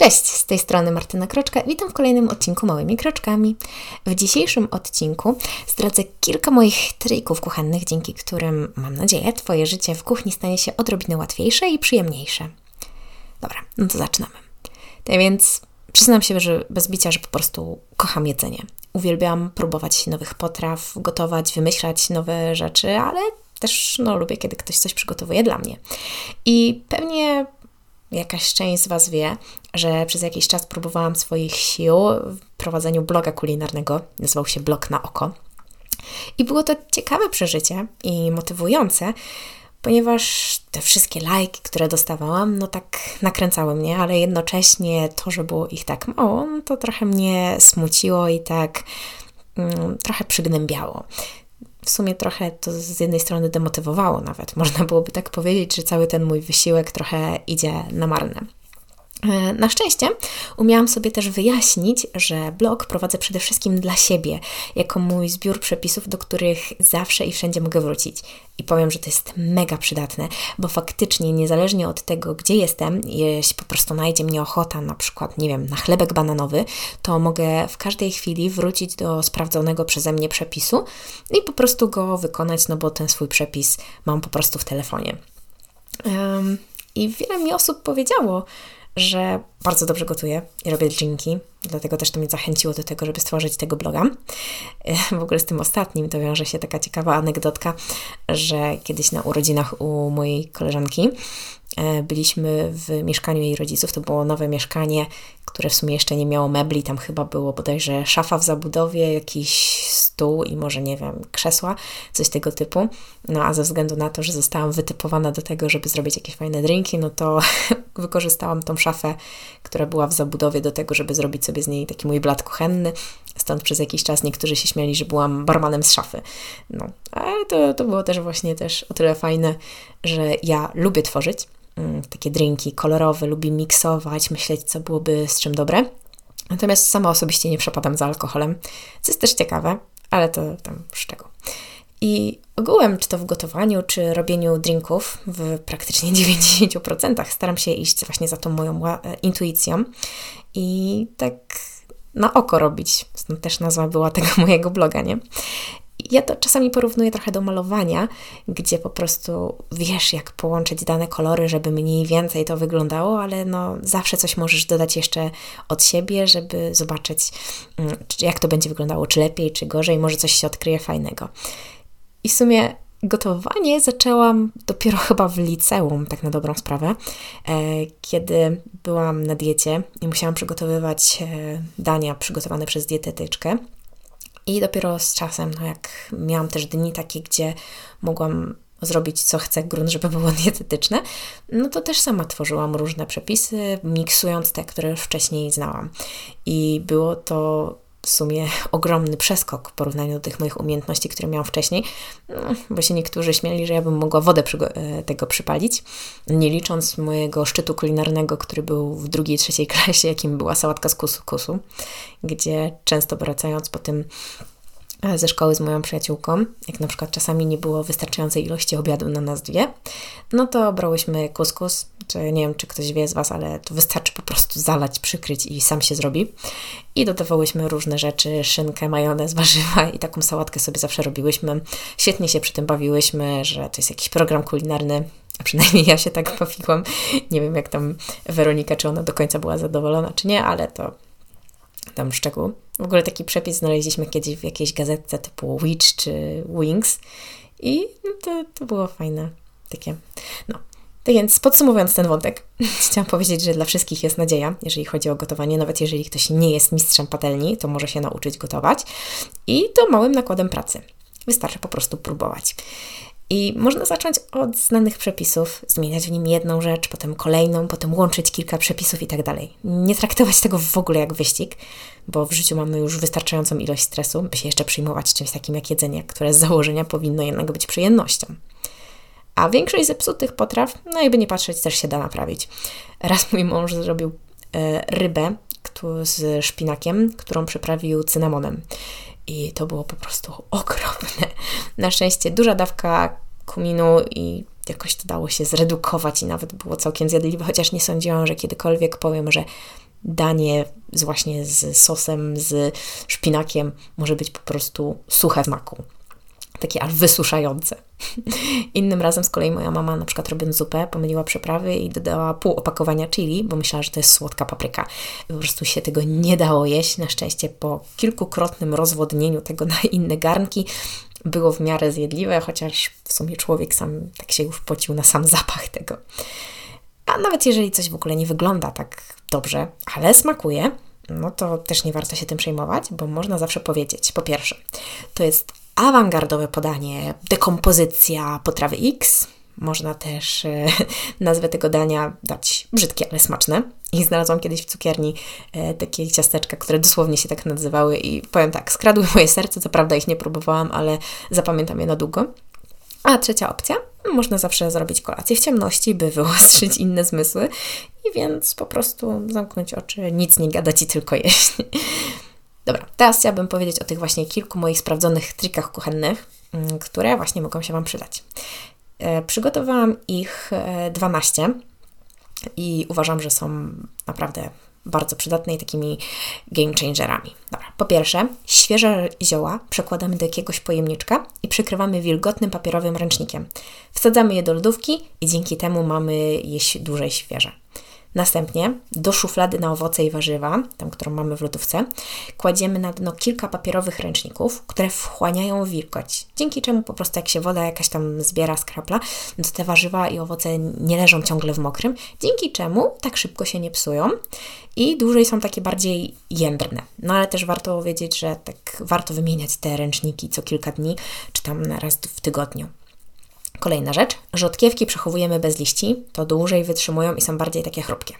Cześć, z tej strony Martyna Kroczka. Witam w kolejnym odcinku Małymi Kroczkami. W dzisiejszym odcinku zdradzę kilka moich trików kuchennych, dzięki którym, mam nadzieję, Twoje życie w kuchni stanie się odrobinę łatwiejsze i przyjemniejsze. Dobra, no to zaczynamy. Tak więc przyznam się, że bez bicia, że po prostu kocham jedzenie. Uwielbiam próbować nowych potraw, gotować, wymyślać nowe rzeczy, ale też no, lubię, kiedy ktoś coś przygotowuje dla mnie. I pewnie jakaś część z Was wie, że przez jakiś czas próbowałam swoich sił w prowadzeniu bloga kulinarnego. Nazywał się Blog na Oko. I było to ciekawe przeżycie i motywujące, ponieważ te wszystkie lajki, które dostawałam, no tak nakręcały mnie, ale jednocześnie to, że było ich tak mało, no to trochę mnie smuciło i tak mm, trochę przygnębiało w sumie trochę to z jednej strony demotywowało nawet. Można byłoby tak powiedzieć, że cały ten mój wysiłek trochę idzie na marne. E, na szczęście umiałam sobie też wyjaśnić, że blog prowadzę przede wszystkim dla siebie, jako mój zbiór przepisów, do których zawsze i wszędzie mogę wrócić. I powiem, że to jest mega przydatne, bo faktycznie niezależnie od tego, gdzie jestem, jeśli po prostu najdzie mnie ochota, na przykład, nie wiem, na chlebek bananowy, to mogę w każdej chwili wrócić do sprawdzonego przeze mnie przepisu i po prostu go wykonać, no bo ten swój przepis mam po prostu w telefonie. Um, I wiele mi osób powiedziało, że bardzo dobrze gotuję i robię drinki, dlatego też to mnie zachęciło do tego, żeby stworzyć tego bloga. W ogóle z tym ostatnim to wiąże się taka ciekawa anegdotka, że kiedyś na urodzinach u mojej koleżanki byliśmy w mieszkaniu jej rodziców. To było nowe mieszkanie, które w sumie jeszcze nie miało mebli. Tam chyba było bodajże szafa w zabudowie, jakiś stół i może, nie wiem, krzesła, coś tego typu. No a ze względu na to, że zostałam wytypowana do tego, żeby zrobić jakieś fajne drinki, no to wykorzystałam tą szafę, która była w zabudowie do tego, żeby zrobić sobie z niej taki mój blat kuchenny. Stąd przez jakiś czas niektórzy się śmiali, że byłam barmanem z szafy. No, ale to, to było też właśnie też o tyle fajne, że ja lubię tworzyć mm, takie drinki kolorowe, lubię miksować, myśleć, co byłoby z czym dobre. Natomiast sama osobiście nie przepadam za alkoholem, co jest też ciekawe, ale to tam szczegół. I ogółem, czy to w gotowaniu, czy robieniu drinków, w praktycznie 90% staram się iść właśnie za tą moją e, intuicją i tak na oko robić. Stąd też nazwa była tego mojego bloga, nie? Ja to czasami porównuję trochę do malowania, gdzie po prostu wiesz, jak połączyć dane kolory, żeby mniej więcej to wyglądało, ale no zawsze coś możesz dodać jeszcze od siebie, żeby zobaczyć, mm, jak to będzie wyglądało, czy lepiej, czy gorzej, może coś się odkryje fajnego. I w sumie gotowanie zaczęłam dopiero chyba w liceum, tak na dobrą sprawę, e, kiedy byłam na diecie i musiałam przygotowywać e, dania przygotowane przez dietetyczkę. I dopiero z czasem, no jak miałam też dni takie, gdzie mogłam zrobić co chcę, grunt, żeby było dietetyczne, no to też sama tworzyłam różne przepisy, miksując te, które już wcześniej znałam. I było to w sumie ogromny przeskok w porównaniu do tych moich umiejętności, które miałam wcześniej, no, bo się niektórzy śmiali, że ja bym mogła wodę e, tego przypalić, nie licząc mojego szczytu kulinarnego, który był w drugiej, trzeciej klasie, jakim była sałatka z kusu, kusu gdzie często wracając po tym ze szkoły z moją przyjaciółką, jak na przykład czasami nie było wystarczającej ilości obiadu na nas dwie, no to brałyśmy kuskus, czy nie wiem, czy ktoś wie z Was, ale to wystarczy po prostu zalać, przykryć i sam się zrobi. I dodawałyśmy różne rzeczy, szynkę, majonez, warzywa i taką sałatkę sobie zawsze robiłyśmy. Świetnie się przy tym bawiłyśmy, że to jest jakiś program kulinarny, a przynajmniej ja się tak bawiłam. Nie wiem, jak tam Weronika, czy ona do końca była zadowolona, czy nie, ale to tam szczegół. W ogóle taki przepis znaleźliśmy kiedyś w jakiejś gazetce typu Witch czy Wings i to, to było fajne. Takie, no. Tak więc podsumowując ten wątek, chciałam powiedzieć, że dla wszystkich jest nadzieja, jeżeli chodzi o gotowanie. Nawet jeżeli ktoś nie jest mistrzem patelni, to może się nauczyć gotować i to małym nakładem pracy. Wystarczy po prostu próbować. I można zacząć od znanych przepisów, zmieniać w nim jedną rzecz, potem kolejną, potem łączyć kilka przepisów i tak dalej. Nie traktować tego w ogóle jak wyścig, bo w życiu mamy już wystarczającą ilość stresu, by się jeszcze przyjmować czymś takim jak jedzenie, które z założenia powinno jednak być przyjemnością. A większość zepsutych potraw, no jakby nie patrzeć, też się da naprawić. Raz mój mąż zrobił e, rybę z szpinakiem, którą przyprawił cynamonem i to było po prostu okropne. Na szczęście duża dawka kuminu i jakoś to dało się zredukować i nawet było całkiem zjadliwe, chociaż nie sądziłam, że kiedykolwiek powiem, że danie z właśnie z sosem, z szpinakiem może być po prostu suche w smaku. Takie aż wysuszające. Innym razem z kolei moja mama, na przykład robiąc zupę, pomyliła przyprawy i dodała pół opakowania chili, bo myślała, że to jest słodka papryka. Po prostu się tego nie dało jeść. Na szczęście po kilkukrotnym rozwodnieniu tego na inne garnki było w miarę zjedliwe, chociaż w sumie człowiek sam tak się już pocił na sam zapach tego. A nawet jeżeli coś w ogóle nie wygląda tak dobrze, ale smakuje, no to też nie warto się tym przejmować, bo można zawsze powiedzieć, po pierwsze, to jest awangardowe podanie, dekompozycja potrawy X. Można też e, nazwę tego dania dać brzydkie, ale smaczne. I znalazłam kiedyś w cukierni e, takie ciasteczka, które dosłownie się tak nazywały i powiem tak, skradły moje serce, co prawda ich nie próbowałam, ale zapamiętam je na długo. A trzecia opcja, można zawsze zrobić kolację w ciemności, by wyostrzyć inne zmysły i więc po prostu zamknąć oczy, nic nie gadać i tylko jeść. Dobra, teraz chciałabym powiedzieć o tych właśnie kilku moich sprawdzonych trikach kuchennych, mm, które właśnie mogą się Wam przydać. E, przygotowałam ich 12 e, i uważam, że są naprawdę bardzo przydatne i takimi game changerami. Dobra, po pierwsze, świeże zioła przekładamy do jakiegoś pojemniczka i przykrywamy wilgotnym papierowym ręcznikiem. Wsadzamy je do lodówki i dzięki temu mamy je dłużej świeże. Następnie do szuflady na owoce i warzywa, tam którą mamy w lodówce, kładziemy na dno kilka papierowych ręczników, które wchłaniają wilgoć, dzięki czemu po prostu jak się woda jakaś tam zbiera, skrapla, no to te warzywa i owoce nie leżą ciągle w mokrym, dzięki czemu tak szybko się nie psują i dłużej są takie bardziej jędrne. No ale też warto wiedzieć, że tak warto wymieniać te ręczniki co kilka dni, czy tam raz w tygodniu. Kolejna rzecz, rzodkiewki przechowujemy bez liści, to dłużej wytrzymują i są bardziej takie chrupkie.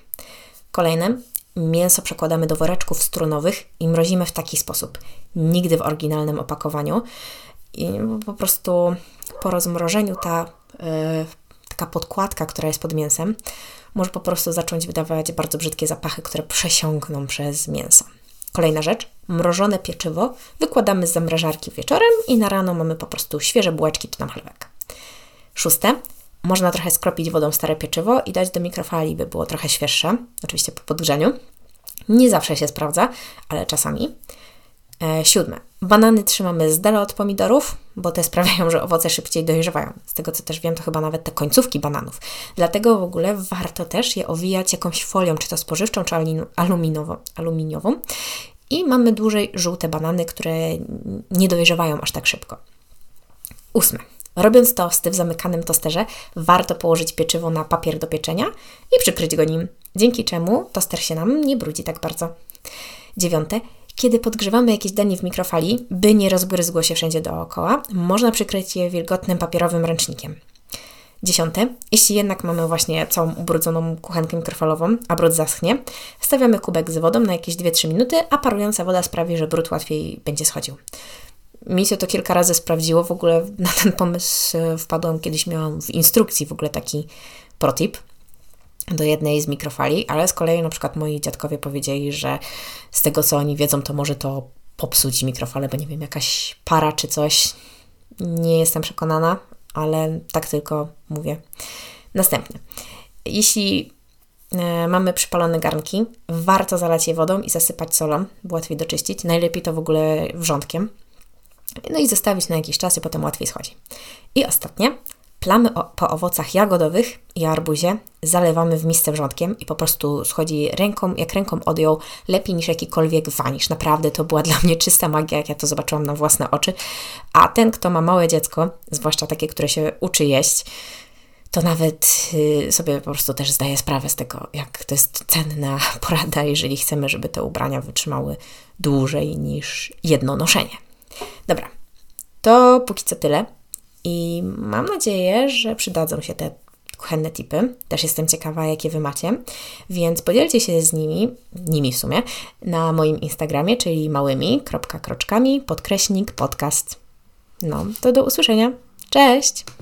Kolejne, mięso przekładamy do woreczków strunowych i mrozimy w taki sposób. Nigdy w oryginalnym opakowaniu. I po prostu po rozmrożeniu ta yy, taka podkładka, która jest pod mięsem, może po prostu zacząć wydawać bardzo brzydkie zapachy, które przesiąkną przez mięso. Kolejna rzecz, mrożone pieczywo wykładamy z zamrażarki wieczorem i na rano mamy po prostu świeże bułeczki czy tam chlebek. Szóste, można trochę skropić wodą stare pieczywo i dać do mikrofali, by było trochę świeższe, oczywiście po podgrzaniu. Nie zawsze się sprawdza, ale czasami. E, siódme, banany trzymamy z dala od pomidorów, bo te sprawiają, że owoce szybciej dojrzewają. Z tego co też wiem, to chyba nawet te końcówki bananów. Dlatego w ogóle warto też je owijać jakąś folią, czy to spożywczą, czy aluminiową. aluminiową. I mamy dłużej żółte banany, które nie dojrzewają aż tak szybko. Ósme. Robiąc tosty w zamykanym tosterze, warto położyć pieczywo na papier do pieczenia i przykryć go nim, dzięki czemu toster się nam nie brudzi tak bardzo. Dziewiąte. Kiedy podgrzewamy jakieś danie w mikrofali, by nie rozbryzgło się wszędzie dookoła, można przykryć je wilgotnym papierowym ręcznikiem. Dziesiąte. Jeśli jednak mamy właśnie całą ubrudzoną kuchenkę mikrofalową, a brud zaschnie, stawiamy kubek z wodą na jakieś 2-3 minuty, a parująca woda sprawi, że brud łatwiej będzie schodził mi się to kilka razy sprawdziło. W ogóle na ten pomysł e, wpadłam kiedyś, miałam w instrukcji w ogóle taki protip do jednej z mikrofali, ale z kolei na przykład moi dziadkowie powiedzieli, że z tego co oni wiedzą, to może to popsuć mikrofale, bo nie wiem, jakaś para czy coś. Nie jestem przekonana, ale tak tylko mówię. Następny. Jeśli e, mamy przypalone garnki, warto zalać je wodą i zasypać solą, łatwiej doczyścić. Najlepiej to w ogóle wrzątkiem, no i zostawić na jakiś czas i potem łatwiej schodzi. I ostatnie, plamy o, po owocach jagodowych i arbuzie zalewamy w misce wrzątkiem i po prostu schodzi ręką, jak ręką odjął, lepiej niż jakikolwiek wanisz. Naprawdę to była dla mnie czysta magia, jak ja to zobaczyłam na własne oczy. A ten, kto ma małe dziecko, zwłaszcza takie, które się uczy jeść, to nawet y, sobie po prostu też zdaje sprawę z tego, jak to jest cenna porada, jeżeli chcemy, żeby te ubrania wytrzymały dłużej niż jedno noszenie. Dobra, to póki co tyle. I mam nadzieję, że przydadzą się te kuchenne tipy. Też jestem ciekawa, jakie Wy macie. Więc podzielcie się z nimi, nimi w sumie, na moim Instagramie, czyli małymi, kropka, kroczkami, podkreśnik, podcast. No, to do usłyszenia. Cześć!